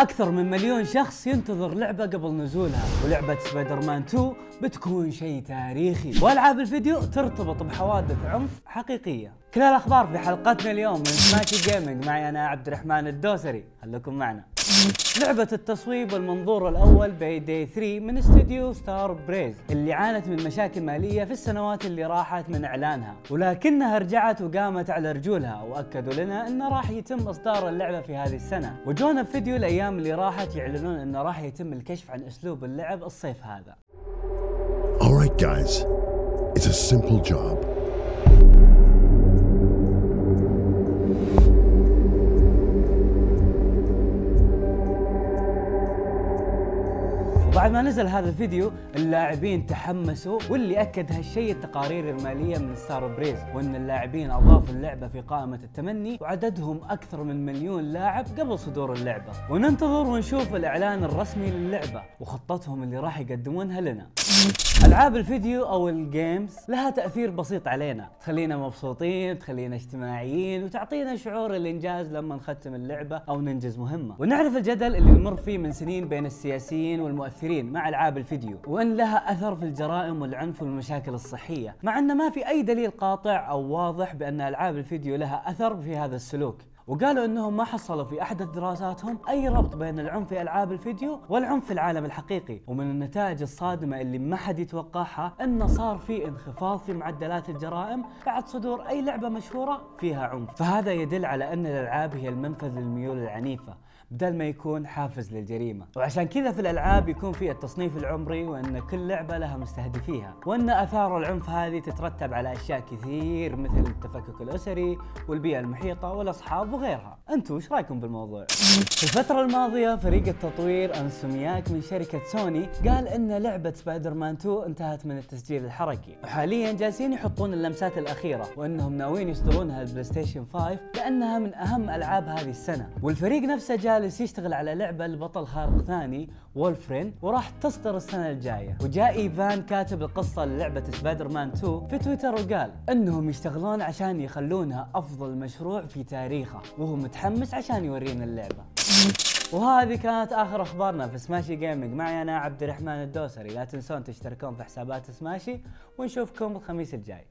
أكثر من مليون شخص ينتظر لعبة قبل نزولها ولعبة سبايدر مان 2 بتكون شيء تاريخي. وألعاب الفيديو ترتبط بحوادث عنف حقيقية. كل الأخبار في حلقتنا اليوم من سماكي gaming معي أنا عبد الرحمن الدوسري. خليكم معنا لعبة التصويب المنظور الأول Payday 3 من استوديو Starbreeze اللي عانت من مشاكل مالية في السنوات اللي راحت من إعلانها. ولكنها رجعت وقامت على رجولها وأكدوا لنا أنه راح يتم إصدار اللعبة في هذه السنة. وجونا بفيديو الأيام اللي راحت يعلنون أنه راح يتم الكشف عن أسلوب اللعب الصيف هذا. Alright, guys, it's a simple job. وبعد ما نزل هذا الفيديو اللاعبين تحمسوا واللي أكد هالشيء التقارير المالية من ستار بريز وإن اللاعبين أضافوا اللعبة في قائمة التمني وعددهم أكثر من مليون لاعب قبل صدور اللعبة. وننتظر ونشوف الإعلان الرسمي للعبة وخطتهم اللي راح يقدمونها لنا. ألعاب الفيديو أو ال games لها تأثير بسيط علينا. تخلينا مبسوطين تخلينا اجتماعيين وتعطينا شعور الإنجاز لما نختم اللعبة أو ننجز مهمة. ونعرف الجدل اللي نمر فيه من سنين بين السياسيين والمؤثرين مع ألعاب الفيديو وإن لها أثر في الجرائم والعنف والمشاكل الصحية مع إن ما في أي دليل قاطع أو واضح بأن ألعاب الفيديو لها أثر في هذا السلوك. وقالوا إنهم ما حصلوا في احدث دراساتهم أي ربط بين العنف في ألعاب الفيديو والعنف في العالم الحقيقي. ومن النتائج الصادمة اللي ما حد يتوقعها انه صار في انخفاض في معدلات الجرائم بعد صدور أي لعبة مشهورة فيها عنف. فهذا يدل على أن الألعاب هي المنفذ للميول العنيفة بدل ما يكون حافز للجريمة. وعشان كذا في الألعاب يكون في التصنيف العمري وأن كل لعبة لها مستهدفيها. وأن آثار العنف هذه تترتب على أشياء كثير مثل التفكك الأسري والبيئة المحيطة والأصحاب وغيرها أنتم إيش رأيكم بالموضوع؟ في الفترة الماضية فريق التطوير Insomniac من شركة سوني قال إن لعبة سبايدر مان 2 انتهت من التسجيل الحركي. وحاليا جالسين يحطون اللمسات الأخيرة وإنهم ناويين يصدرونها ال PlayStation 5 لأنها من أهم ألعاب هذه السنة. والفريق نفسه جالس يشتغل على لعبة لبطل خارق ثاني وولفرين وراح تصدر السنة الجاية. وجاء إيفان كاتب القصة للعبة سبايدر مان 2 في تويتر وقال إنهم يشتغلون عشان يخلونها أفضل مشروع في تاريخه وهو متحمس عشان يورينا اللعبة. وهذه كانت آخر أخبارنا في سماشي gaming معي أنا عبد الرحمن الدوسري. لا تنسون تشتركون في حسابات سماشي ونشوفكم الخميس الجاي.